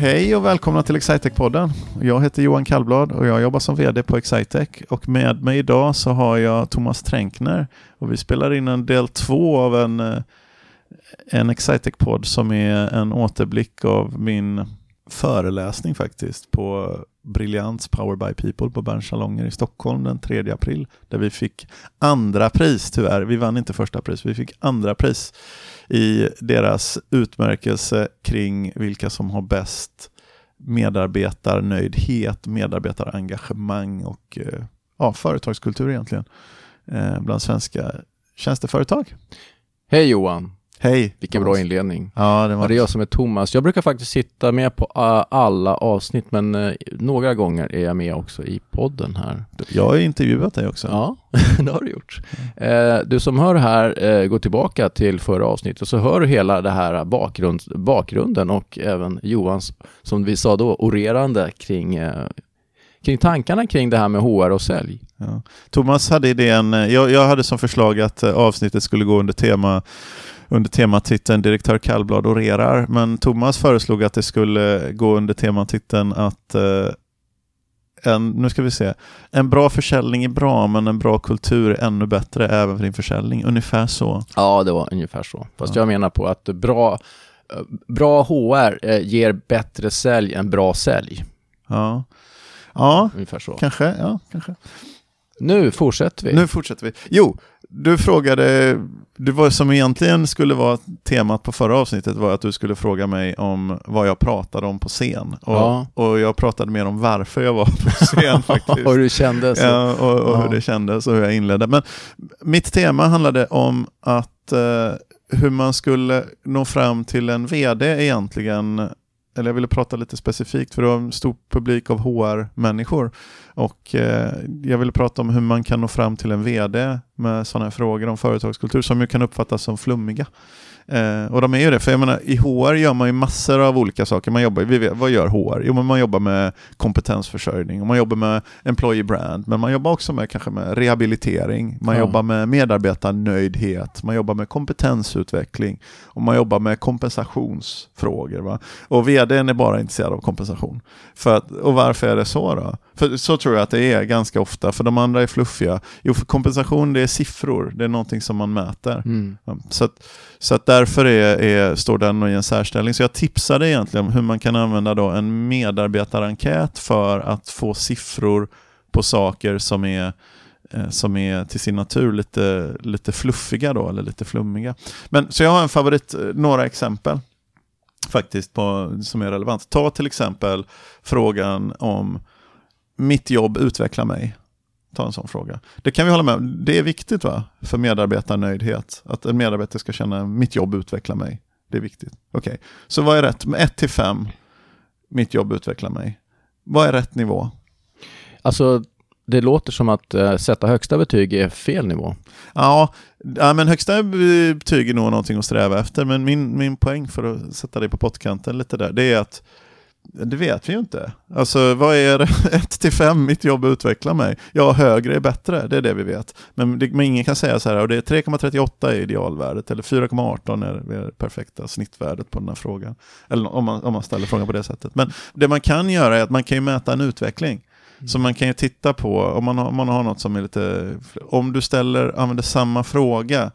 Hej och välkomna till Excitec-podden. Jag heter Johan Kallblad och jag jobbar som VD på Excitec. Och med mig idag så har jag Thomas Tränkner och vi spelar in en del två av en, eh, en Excitec-podd som är en återblick av min föreläsning faktiskt på Briljants Power by People på Berns Salonger i Stockholm den 3 april. Där vi fick andra pris tyvärr. Vi vann inte första pris, vi fick andra pris i deras utmärkelse kring vilka som har bäst medarbetarnöjdhet, medarbetarengagemang och eh, ja, företagskultur egentligen eh, bland svenska tjänsteföretag. Hej Johan! Hej! Vilken bra inledning. Ja, det, var... det är jag som är Thomas. Jag brukar faktiskt sitta med på alla avsnitt, men uh, några gånger är jag med också i podden här. Jag har intervjuat dig också. Ja, det har du gjort. Uh, du som hör här, uh, gå tillbaka till förra avsnittet så hör du hela det här bakgrund, bakgrunden och även Johans, som vi sa då, orerande kring kring tankarna kring det här med HR och sälj. Ja. Thomas hade idén, jag, jag hade som förslag att avsnittet skulle gå under tema under tematiteln Direktör Kallblad orerar. Men Thomas föreslog att det skulle gå under tematiteln att eh, en, nu ska vi se, en bra försäljning är bra men en bra kultur är ännu bättre även för din försäljning. Ungefär så. Ja, det var ungefär så. Fast ja. jag menar på att bra, eh, bra HR eh, ger bättre sälj än bra sälj. Ja, ja ungefär så. Kanske, ja, kanske. Nu fortsätter vi. Nu fortsätter vi. Jo, du frågade, det var som egentligen skulle vara temat på förra avsnittet var att du skulle fråga mig om vad jag pratade om på scen. Och, ja. och jag pratade mer om varför jag var på scen faktiskt. och hur det kändes. Ja, och, och ja. hur det kändes och hur jag inledde. Men mitt tema handlade om att eh, hur man skulle nå fram till en vd egentligen eller jag ville prata lite specifikt för det var en stor publik av HR-människor. Och eh, jag ville prata om hur man kan nå fram till en vd med sådana här frågor om företagskultur som ju kan uppfattas som flummiga. Eh, och de är ju det, för jag menar i HR gör man ju massor av olika saker. Man jobbar, vi vet, vad gör HR? Jo, men man jobbar med kompetensförsörjning och man jobbar med employee brand, men man jobbar också med kanske med rehabilitering, man ja. jobbar med medarbetarnöjdhet, man jobbar med kompetensutveckling och man jobbar med kompensationsfrågor. Va? Och vdn är bara intresserad av kompensation. För att, och varför är det så då? För så tror jag att det är ganska ofta, för de andra är fluffiga. Jo, för kompensation det är siffror, det är någonting som man mäter. Mm. Så, att, så att därför är, är, står den i en särställning. Så jag tipsade egentligen om hur man kan använda då en medarbetarenkät för att få siffror på saker som är eh, som är till sin natur lite, lite fluffiga då, eller lite flummiga. Men, så jag har en favorit, eh, några exempel faktiskt på, som är relevant. Ta till exempel frågan om mitt jobb utvecklar mig. Ta en sån fråga. Det kan vi hålla med om. Det är viktigt va? för medarbetarnöjdhet. Att en medarbetare ska känna mitt jobb utvecklar mig. Det är viktigt. Okej, okay. så vad är rätt? Med 1 till 5, mitt jobb utvecklar mig. Vad är rätt nivå? Alltså, det låter som att äh, sätta högsta betyg är fel nivå. Ja, ja, men högsta betyg är nog någonting att sträva efter. Men min, min poäng för att sätta dig på pottkanten lite där, det är att det vet vi ju inte. Alltså vad är det? 1 till 5, mitt jobb utvecklar mig. Ja, högre är bättre, det är det vi vet. Men, det, men ingen kan säga så här, och det är 3,38 är idealvärdet, eller 4,18 är det perfekta snittvärdet på den här frågan. Eller om man, om man ställer frågan på det sättet. Men det man kan göra är att man kan ju mäta en utveckling. Mm. Så man kan ju titta på, om man, har, om man har något som är lite, om du ställer, använder samma fråga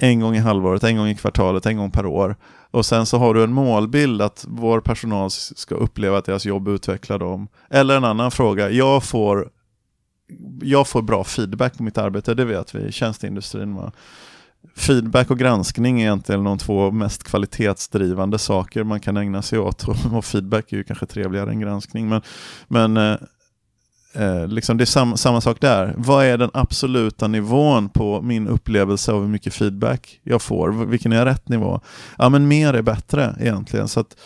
en gång i halvåret, en gång i kvartalet, en gång per år och sen så har du en målbild att vår personal ska uppleva att deras jobb utvecklar dem. Eller en annan fråga, jag får, jag får bra feedback på mitt arbete, det vet vi i tjänsteindustrin. Va? Feedback och granskning är egentligen de två mest kvalitetsdrivande saker man kan ägna sig åt. Och feedback är ju kanske trevligare än granskning. Men, men eh, eh, liksom det är sam samma sak där. Vad är den absoluta nivån på min upplevelse av hur mycket feedback jag får? Vilken är rätt nivå? Ja, men mer är bättre egentligen. Så att,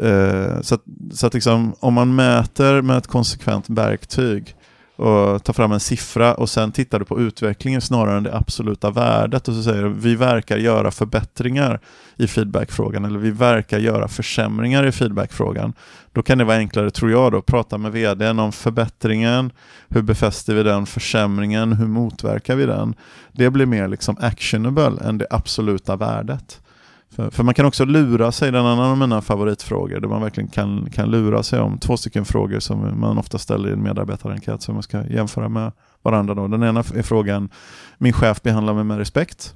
eh, så att, så att liksom, om man mäter med ett konsekvent verktyg och tar fram en siffra och sen tittar du på utvecklingen snarare än det absoluta värdet och så säger du vi verkar göra förbättringar i feedbackfrågan eller vi verkar göra försämringar i feedbackfrågan. Då kan det vara enklare, tror jag, då, att prata med vdn om förbättringen, hur befäster vi den, försämringen, hur motverkar vi den? Det blir mer liksom actionable än det absoluta värdet. För, för, man kan också lura sig, den annan av mina favoritfrågor, där man verkligen kan, kan lura sig om två stycken frågor som man ofta ställer i en medarbetarenkät som man ska jämföra med varandra. Då. Den ena är frågan, min chef behandlar mig med respekt.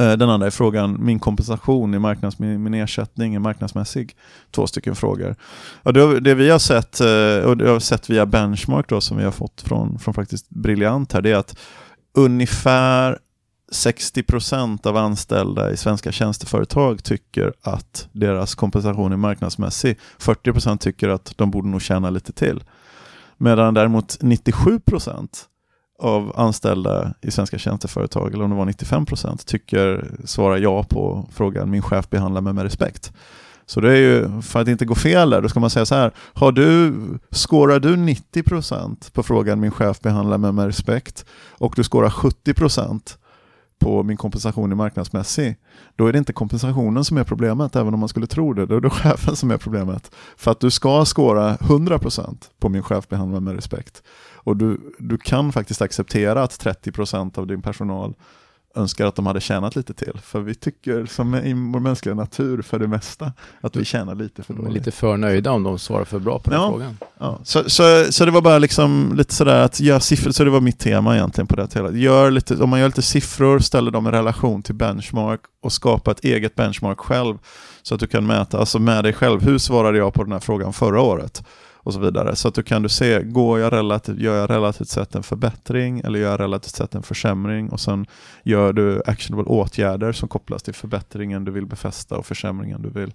Eh, den andra är frågan, min kompensation, är marknads, min, min ersättning är marknadsmässig? Två stycken frågor. Och det, det vi har sett, eh, och det har sett via Benchmark då, som vi har fått från, från faktiskt Briljant här, det är att ungefär 60% av anställda i svenska tjänsteföretag tycker att deras kompensation är marknadsmässig. 40% tycker att de borde nog tjäna lite till. Medan däremot 97% av anställda i svenska tjänsteföretag, eller om det var 95%, tycker svarar ja på frågan min chef behandlar mig med respekt. Så det är ju, för att inte gå fel där, då ska man säga så här, har du, skårar du 90% på frågan min chef behandlar mig med respekt och du skårar 70% på min kompensation är marknadsmässig, då är det inte kompensationen som är problemet, även om man skulle tro det. Då är det chefen som är problemet. För att du ska skåra 100% på min chef behandlar med respekt. Och du, du kan faktiskt acceptera att 30% av din personal önskar att de hade tjänat lite till. För vi tycker, som i vår mänskliga natur för det mesta, att vi tjänar lite för dåligt. Lite för nöjda om de svarar för bra på den ja, frågan. Ja. Så, så, så det var bara liksom lite sådär att göra siffror, så det var mitt tema egentligen på det hela. Gör lite, om man gör lite siffror, ställer dem i relation till benchmark och skapar ett eget benchmark själv så att du kan mäta, alltså med dig själv, hur svarade jag på den här frågan förra året? Och så vidare. Så att du kan du se, går jag relativt, gör jag relativt sett en förbättring eller gör jag relativt sett en försämring och sen gör du actionable åtgärder som kopplas till förbättringen du vill befästa och försämringen du vill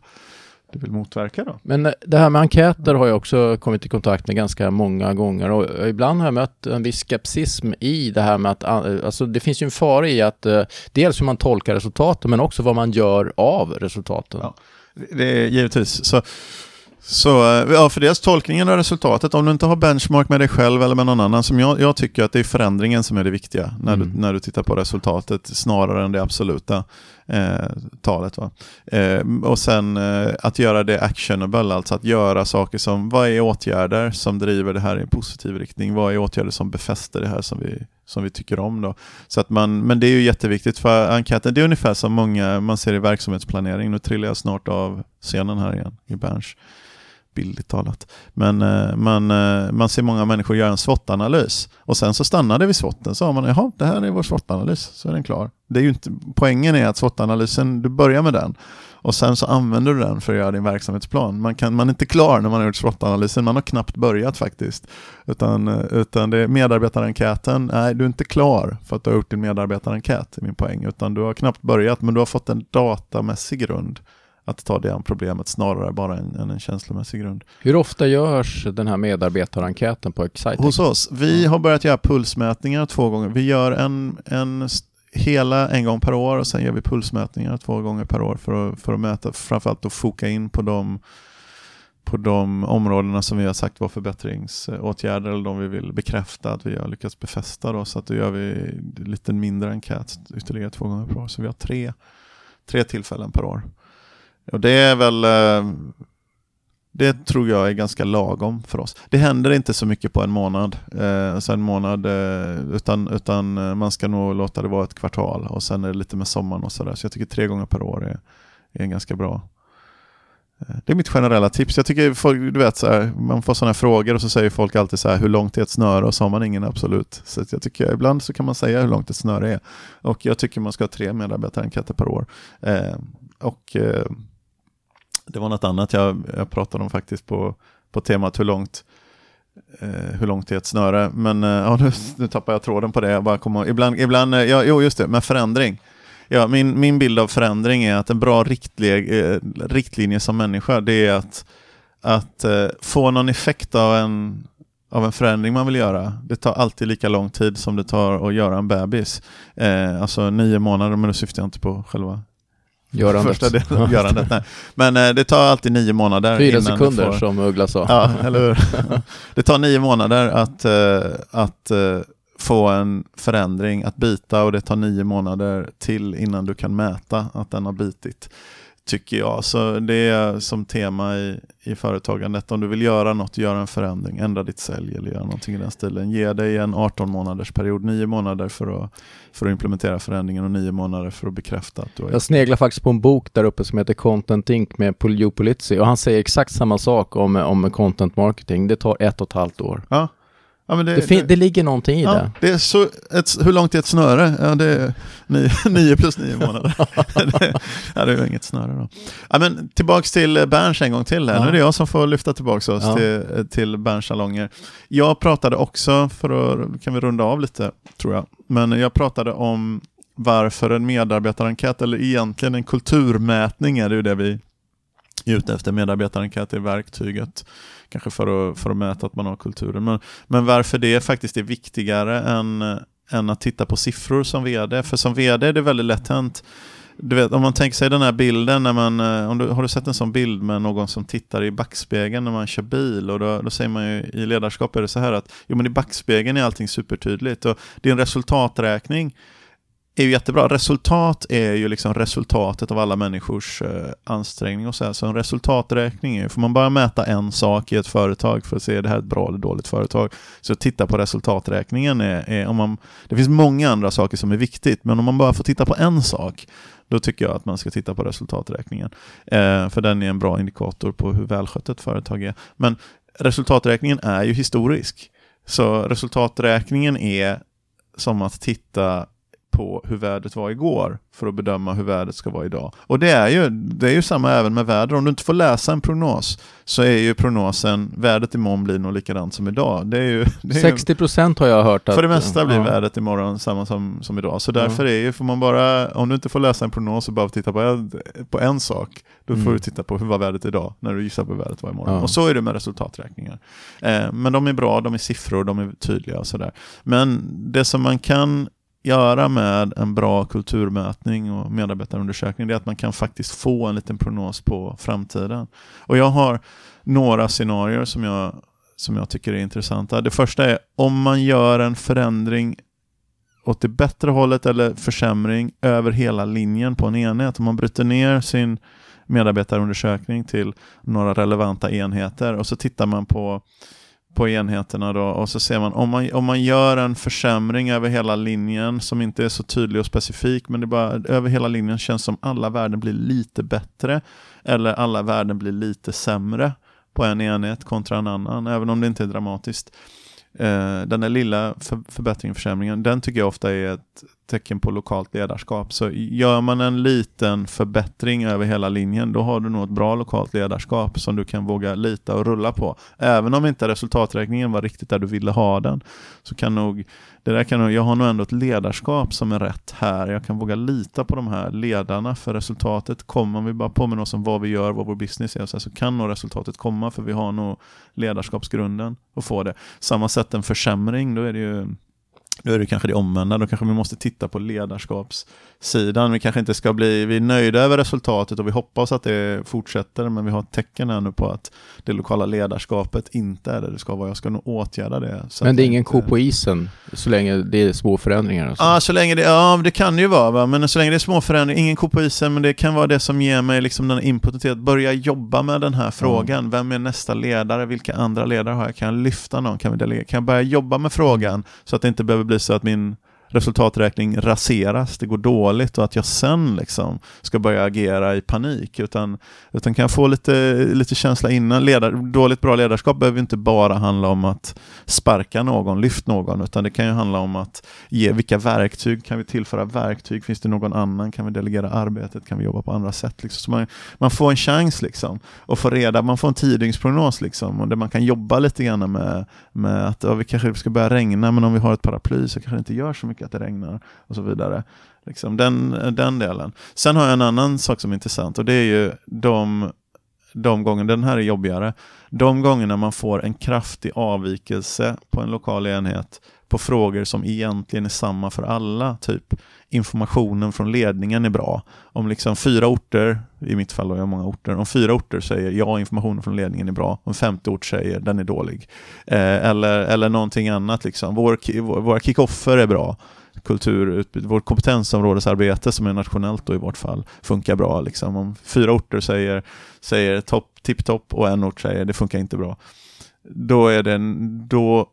du vill motverka då. Men eh, det här med enkäter har jag också kommit i kontakt med ganska många gånger och ibland har jag mött en viss skepsism i det här med att, eh, alltså det finns ju en fara i att eh, dels hur man tolkar resultaten men också vad man gör av resultaten. Ja, det är givetvis. Så så eh, ja, för dels tolkningen av resultatet, om du inte har benchmark med dig själv eller med någon annan, som jag, jag tycker att det är förändringen som är det viktiga när, mm. du, när du tittar på resultatet snarare än det absoluta eh, talet. Va? Eh, och sen eh, att göra det actionable, alltså att göra saker som, vad är åtgärder som driver det här i en positiv riktning? Vad är åtgärder som befäster det här som vi, som vi tycker om då? Så att man, men det är ju jätteviktigt för enkäten, det är ungefär som många man ser i verksamhetsplanering, nu trillar jag snart av scenen här igen i Berns bildligt talat. Men eh, man, eh, man ser många människor göra en SWOT-analys och sen så stannar det vid SWOTen. Så har man, jaha, det här är vår SWOT-analys, så är den klar. Det är ju inte, poängen är att SWOT-analysen, du börjar med den och sen så använder du den för att göra din verksamhetsplan. Man, kan, man är inte klar när man har gjort SWOT-analysen, man har knappt börjat faktiskt. Utan, eh, utan det är medarbetarenkäten, nej du är inte klar för att du har gjort din medarbetarenkät, är min poäng. Utan du har knappt börjat, men du har fått en datamässig grund att ta det an problemet snarare bara än, än en känslomässig grund. Hur ofta görs den här medarbetarenkäten på Excitec? Hos oss? Vi har börjat göra pulsmätningar två gånger. Vi gör en, en hela en gång per år och sen gör vi pulsmätningar två gånger per år för att, för att mäta, framförallt att foka in på de på de områdena som vi har sagt var förbättringsåtgärder eller de vi vill bekräfta att vi har lyckats befästa. Då, så att då gör vi lite mindre enkät ytterligare två gånger per år. Så vi har tre, tre tillfällen per år. Och det är väl eh, det tror jag är ganska lagom för oss. Det händer inte så mycket på en månad, eh, sen månad eh, utan, utan eh, man ska nog låta det vara ett kvartal och sen är det lite med sommaren och sådär. Så jag tycker tre gånger per år är, är ganska bra. Eh, det är mitt generella tips. Jag tycker folk, du vet, så här, man får sådana frågor och så säger folk alltid så här, hur långt är ett snöre? Och så har man ingen absolut. Så jag tycker ibland så kan man säga hur långt ett snöre är. Och jag tycker man ska ha tre medarbetarenkäter per år. Eh, och eh, det var något annat jag, jag pratade om faktiskt på, på temat hur långt eh, hur långt är ett snöre? Men eh, ja, nu, nu tappar jag tråden på det. Jag bara kommer, ibland, ibland, eh, ja, jo just det, med förändring. Ja, min, min bild av förändring är att en bra riktlinje, eh, riktlinje som människa, det är att, att eh, få någon effekt av en, av en förändring man vill göra. Det tar alltid lika lång tid som det tar att göra en bebis. Eh, alltså nio månader, men då syftar jag inte på själva Görandet. Första delen, görandet nej. Men eh, det tar alltid nio månader. Fyra sekunder får... som Uggla sa. Ja, eller hur? det tar nio månader att, eh, att eh, få en förändring, att bita och det tar nio månader till innan du kan mäta att den har bitit. Tycker jag. Så det är som tema i, i företagandet. Om du vill göra något, göra en förändring, ändra ditt sälj eller göra någonting i den stilen. Ge dig en 18 månaders period, 9 månader för att, för att implementera förändringen och 9 månader för att bekräfta att du har Jag sneglar faktiskt på en bok där uppe som heter Content Inc med Joe Polizzi och han säger exakt samma sak om, om content marketing. Det tar ett och ett halvt år. Ja. Ja, det, Det, det, det ligger någonting i ja, det. det är så, ett, hur långt är ett snöre? Ja, det är nio, nio plus nio månader. det, ja, det är ju inget snöre då. Ja, men tillbaks till Berns en gång till. Här. Ja. Nu är det jag som får lyfta tillbaks oss Ja. till, till Berns salonger. Jag pratade också, för att kan vi runda av lite, tror jag, men jag pratade om varför en medarbetarenkät, eller egentligen en kulturmätning är det ju det vi ute efter. Medarbetarenkät är verktyget, kanske för att, för att mäta att man har kulturen. Men, men varför det faktiskt är viktigare än, än att titta på siffror som vd. För som vd är det väldigt lätt hänt. Du vet, om man tänker sig den här bilden, när man, eh, om du, har du sett en sån bild med någon som tittar i backspegeln när man kör bil? Och då, då säger man ju i ledarskap är det så här att jo, men i backspegeln är allting supertydligt. Och en resultaträkning är ju jättebra. Resultat är ju liksom resultatet av alla människors eh, ansträngning och så, här. så en resultaträkning är ju, får man bara mäta en sak i ett företag för att se är det här är ett bra eller dåligt företag, så titta på resultaträkningen. Är, är, om man, det finns många andra saker som är viktigt, men om man bara får titta på en sak, då tycker jag att man ska titta på resultaträkningen. Eh, för den är en bra indikator på hur välskött ett företag är. Men resultaträkningen är ju historisk. Så resultaträkningen är som att titta på hur vädret var igår för att bedöma hur vädret ska vara idag. Och det är ju, det är ju samma även med väder. Om du inte får läsa en prognos så är ju prognosen vädret imorgon blir nog likadant som idag. Det är ju, det är ju, 60% har jag hört att... för det mesta blir ja. vädret imorgon samma som, som idag. Så därför är ju, får man bara, om du inte får läsa en prognos och bara titta på en, på en sak, då får Mm. du titta på hur var vädret idag, när du gissar på hur vädret var imorgon. Ja. Och så är det med resultaträkningar. Eh, men de är bra, de är siffror, de är tydliga och sådär. Men det som man kan göra med en bra kulturmätning och medarbetarundersökning det är att man kan faktiskt få en liten prognos på framtiden. Och jag har några scenarier som jag, som jag tycker är intressanta. Det första är om man gör en förändring åt det bättre hållet eller försämring över hela linjen på en enhet. Om man bryter ner sin medarbetarundersökning till några relevanta enheter och så tittar man på på enheterna då och så ser man om, man om man gör en försämring över hela linjen som inte är så tydlig och specifik men det bara över hela linjen känns som alla värden blir lite bättre eller alla värden blir lite sämre på en enhet kontra en annan även om det inte är dramatiskt. Eh, den där lilla för, förbättringen, försämringen, den tycker jag ofta är ett tecken på lokalt ledarskap. Så gör man en liten förbättring över hela linjen, då har du nog ett bra lokalt ledarskap som du kan våga lita och rulla på. Även om inte resultaträkningen var riktigt där du ville ha den, så kan nog, det där kan nog, jag har nog ändå ett ledarskap som är rätt här. Jag kan våga lita på de här ledarna för resultatet kommer, om vi bara påminner oss om vad vi gör, vad vår business är, så, här, så kan nog resultatet komma för vi har nog ledarskapsgrunden att få det. Samma sätt en försämring, då är det ju då är det kanske det omvända, då kanske vi måste titta på ledarskapssidan. Vi kanske inte ska bli, vi är nöjda över resultatet och vi hoppas att det fortsätter, men vi har tecken här nu på att det lokala ledarskapet inte är där det ska vara. Jag ska nog åtgärda det. Men det är ingen ko på isen så länge det är små förändringar. Alltså. Ja, så länge det, ja, det kan det ju vara, va? men så länge det är små förändringar, ingen ko på isen, men det kan vara det som ger mig liksom den inputen till att börja jobba med den här frågan. Vem är nästa ledare? Vilka andra ledare har jag? Kan jag lyfta någon? Kan, vi delegera? kan jag börja jobba med frågan så att det inte behöver bli så att min resultaträkning raseras, det går dåligt och att jag sen liksom ska börja agera i panik. Utan, utan kan jag få lite, lite känsla innan. Ledar, dåligt bra ledarskap behöver inte bara handla om att sparka någon, lyft någon, utan det kan ju handla om att ge vilka verktyg, kan vi tillföra verktyg, finns det någon annan, kan vi delegera arbetet, kan vi jobba på andra sätt? Liksom. Så man, man får en chans liksom, och få reda, man får en tidygnsprognos liksom, och där man kan jobba lite grann med, med att ja, vi kanske ska börja regna, men om vi har ett paraply så kanske det inte gör så mycket att det regnar och så vidare. Liksom, den, den delen. Sen har jag en annan sak som är intressant och det är ju de, de gånger, den här är jobbigare, de gångerna man får en kraftig avvikelse på en lokal enhet på frågor som egentligen är samma för alla. Typ informationen från ledningen är bra. Om liksom fyra orter, i mitt fall har jag många orter, om fyra orter säger ja, informationen från ledningen är bra, om femte ort säger den är dålig. Eh, eller, eller någonting annat, liksom. Vår, vår- våra kickoffer är bra. kulturutbyte, vårt kompetensområdesarbete som är nationellt då i vårt fall funkar bra. Liksom. Om fyra orter säger, säger topp, tipptopp och en ort säger det funkar inte bra. Då är det, då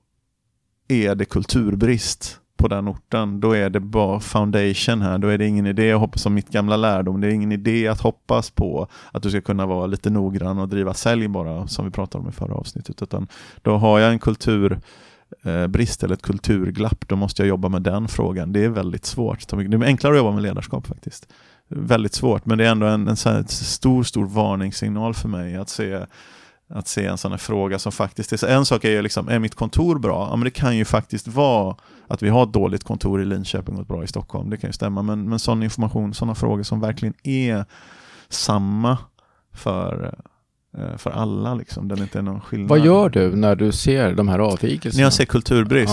är det kulturbrist på den orten, då är det bara foundation här. Då är det ingen idé att hoppas som mitt gamla lärdom. Det är ingen idé att hoppas på att du ska kunna vara lite noggrann och driva sälj bara, som vi pratade om i förra avsnittet. Utan då har jag en kulturbrist eh, eller ett kulturglapp, då måste jag jobba med den frågan. Det är väldigt svårt. Det är enklare att jobba med ledarskap faktiskt. Väldigt svårt, men det är ändå en, en stor, stor varningssignal för mig att se att se en sån här fråga som faktiskt är, en sak är ju liksom, är mitt kontor bra? Ja men det kan ju faktiskt vara att vi har ett dåligt kontor i Linköping och ett bra i Stockholm, det kan ju stämma, men, men sån information, sådana frågor som verkligen är samma för, eh, för alla, liksom, där det inte är någon skillnad. Vad gör du när du ser de här avvikelserna? När jag ser kulturbrist?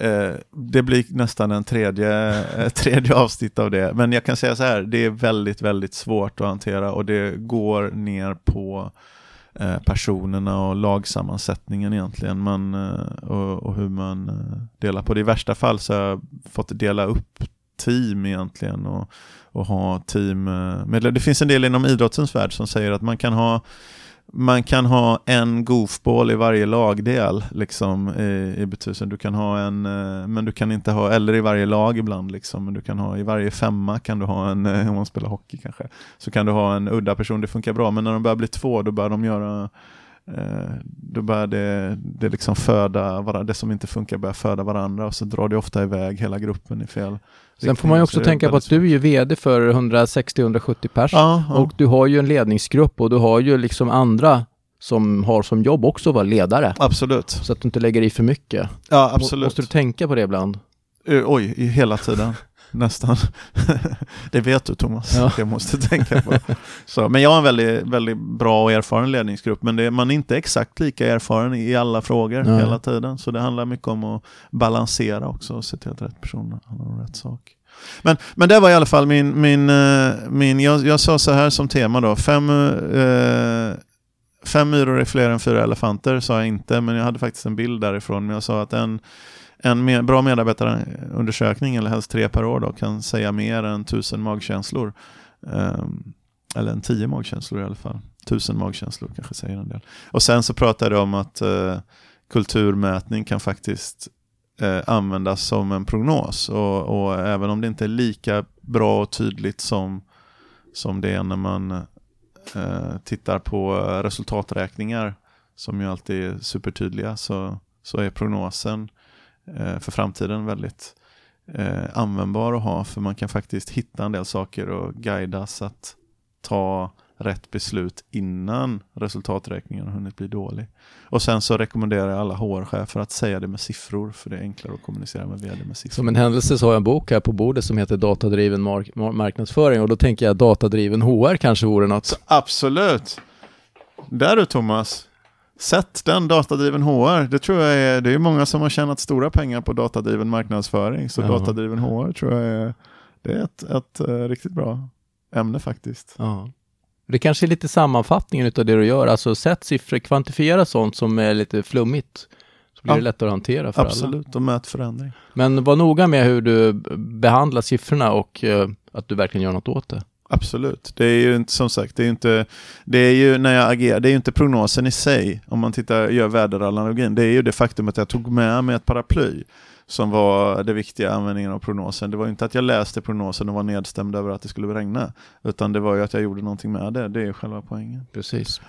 Ja. Eh, det blir nästan en tredje, tredje avsnitt av det. Men jag kan säga så här, det är väldigt, väldigt svårt att hantera och det går ner på Eh, personerna och lagsammansättningen egentligen man, eh, och, och, hur man eh, delar på det. I värsta fall så har jag fått dela upp team egentligen och, och ha team Det finns en del inom idrottens värld som säger att man kan ha man kan ha en goofball i varje lagdel liksom, i, i betydelsen. Du kan ha en, eh, men du kan inte ha, eller i varje lag ibland, liksom, men du kan ha i varje femma kan du ha en, eh, om man spelar hockey kanske, så kan du ha en udda person, det funkar bra, men när de börjar bli två, då börjar de göra eh, då börjar det, det liksom föda, det som inte funkar börjar föda varandra och så drar det ofta iväg hela gruppen i fel Sen får man ju också tänka på att du är ju VD för 160-170 pers ja, ja. och du har ju en ledningsgrupp och du har ju liksom andra som har som jobb också att vara ledare. Absolut. Så att du inte lägger i för mycket. Ja, absolut. Måste du tänka på det ibland? Uh, oj, hela tiden. Nästan. det vet du Thomas, ja. jag måste tänka på. Så, men jag har en väldigt, väldigt bra och erfaren ledningsgrupp, men det, man är inte exakt lika erfaren i alla frågor ja. hela tiden. Så det handlar mycket om att balansera också och se till att rätt person handlar om rätt sak. Men, men det var i alla fall min, min, eh, min jag, jag sa så här som tema då, fem, eh, fem myror är fler än fyra elefanter sa jag inte, men jag hade faktiskt en bild därifrån. Men jag sa att en en med, bra medarbetarundersökning, eller helst tre per år, då, kan säga mer än tusen magkänslor. Um, eller en tio magkänslor i alla fall. Tusen magkänslor kanske säger en del. Och sen så pratade jag om att uh, kulturmätning kan faktiskt uh, användas som en prognos. Och, och, även om det inte är lika bra och tydligt som, som det är när man uh, tittar på resultaträkningar, som ju alltid är supertydliga, så, så är prognosen Eh, för framtiden väldigt eh, användbar att ha för man kan faktiskt hitta en del saker och guidas att ta rätt beslut innan resultaträkningen har hunnit bli dålig. Och sen så rekommenderar jag alla HR-chefer att säga det med siffror för det är enklare att kommunicera med vd med siffror. Som en händelse så har jag en bok här på bordet som heter Datadriven mark marknadsföring och då tänker jag datadriven HR kanske vore något. Så absolut! Där du Thomas, Sätt den datadriven HR. Det tror jag är, det är många som har tjänat stora pengar på datadriven marknadsföring. Så ja. datadriven HR tror jag är, det är ett, ett, ett uh, riktigt bra ämne faktiskt. Ja. Det kanske är lite sammanfattningen av det du gör, alltså sätt siffror, kvantifiera sånt som är lite flummigt. Så blir ja. det lättare att hantera för Absolut, alla. Absolut, och mät förändring. Men var noga med hur du behandlar siffrorna och uh, att du verkligen gör något åt det. Absolut. Det är ju inte som sagt, det är inte, det är ju när jag agerar, det är ju inte prognosen i sig, om man tittar, gör väderanalogin, det är ju det faktum att jag tog med mig ett paraply som var det viktiga användningen av prognosen. Det var inte att jag läste prognosen och var nedstämd över att det skulle regna, utan det var ju att jag gjorde någonting med det, det är själva poängen. Precis.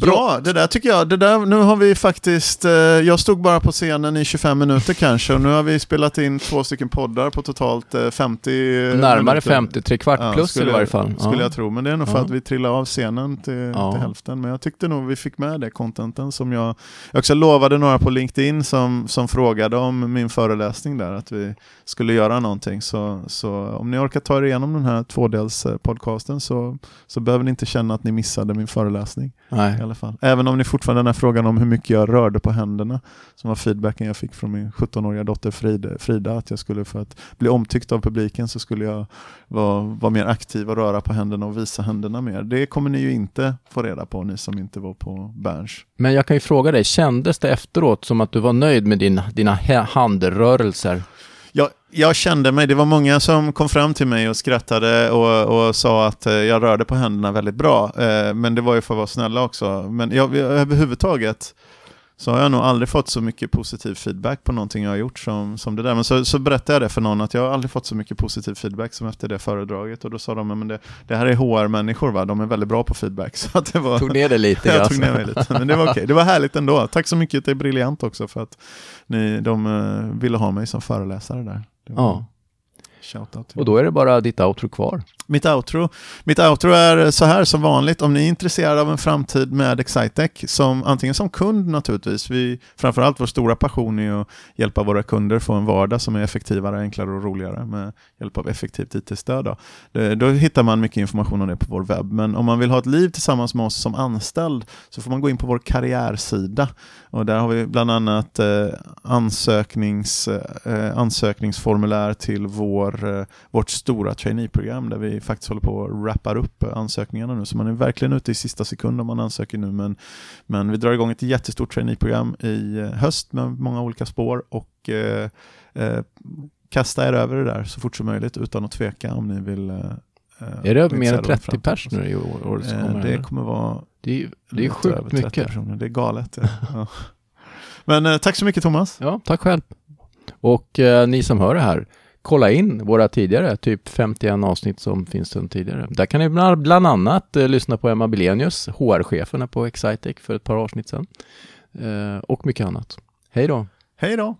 Bra, det där tycker jag. Det där, nu har vi faktiskt, eh, jag stod bara på scenen i 25 minuter kanske och nu har vi spelat in två stycken poddar på totalt eh, 50 Närmare minuter. 50, tre kvart ja, plus skulle, i varje fall. Skulle ja. jag tro, men det är nog för ja. att vi trillade av scenen till, ja. till, hälften. Men jag tyckte nog vi fick med det contenten som jag, jag också lovade några på LinkedIn som, som frågade om min föreläsning där, att vi skulle göra någonting. Så, så om ni orkar ta er igenom den här tvådels eh, podcasten så, så behöver ni inte känna att ni missade min föreläsning. Nej alla fall. Även om ni fortfarande den här frågan om hur mycket jag rörde på händerna, som var feedbacken jag fick från min 17-åriga dotter Frida, Frida, att jag skulle för att bli omtyckt av publiken så skulle jag vara, vara mer aktiv och röra på händerna och visa händerna mer. Det kommer ni ju inte få reda på, ni som inte var på Berns. Men jag kan ju fråga dig, kändes det efteråt som att du var nöjd med din, dina handrörelser? Ja, jag kände mig, det var många som kom fram till mig och skrattade och, och sa att eh, jag rörde på händerna väldigt bra. Eh, men det var ju för att vara snälla också. Men jag, överhuvudtaget så har jag nog aldrig fått så mycket positiv feedback på någonting jag har gjort som, som det där. Men så, så berättade jag det för någon, att jag har aldrig fått så mycket positiv feedback som efter det föredraget. Och då sa de, men det, det här är HR-människor va, de är väldigt bra på feedback. Så att det var, tog ner det lite. jag tog ner mig lite, men det var okej. Okay. Det var härligt ändå. Tack så mycket, det är briljant också för att ni, de uh, ville ha mig som föreläsare där. Ja. Och då är det bara ditt outro kvar. Mitt outro, mitt outro är så här som vanligt, om ni är intresserade av en framtid med Excitec, som, antingen som kund naturligtvis, vi, framförallt vår stora passion är att hjälpa våra kunder få en vardag som är effektivare, enklare och roligare med hjälp av effektivt IT-stöd. Då. då hittar man mycket information om det på vår webb, men om man vill ha ett liv tillsammans med oss som anställd så får man gå in på vår karriärsida och där har vi bland annat eh, ansöknings, eh, eh ansökningsformulär till vår, eh, vårt stora traineeprogram där vi faktiskt håller på att wrappar upp ansökningarna nu. Så man är verkligen ute i sista sekund om man ansöker nu. Men, men vi drar igång ett jättestort traineeprogram i eh, höst med många olika spår och eh, eh, kasta er över det där så fort som möjligt utan att tveka om ni vill är det mer än 30 pers nu i år? Kommer det kommer vara det är, det är sjukt mycket. Personer. Det är galet. Ja. ja. Men eh, tack så mycket Thomas. Ja, tack själv. Och eh, ni som hör det här, kolla in våra tidigare, typ 51 avsnitt som finns sedan tidigare. Där kan ni bland annat eh, lyssna på Emma Bilenius, HR-cheferna på Excitec för ett par avsnitt sedan. Eh, och mycket annat. Hej då! Hej då!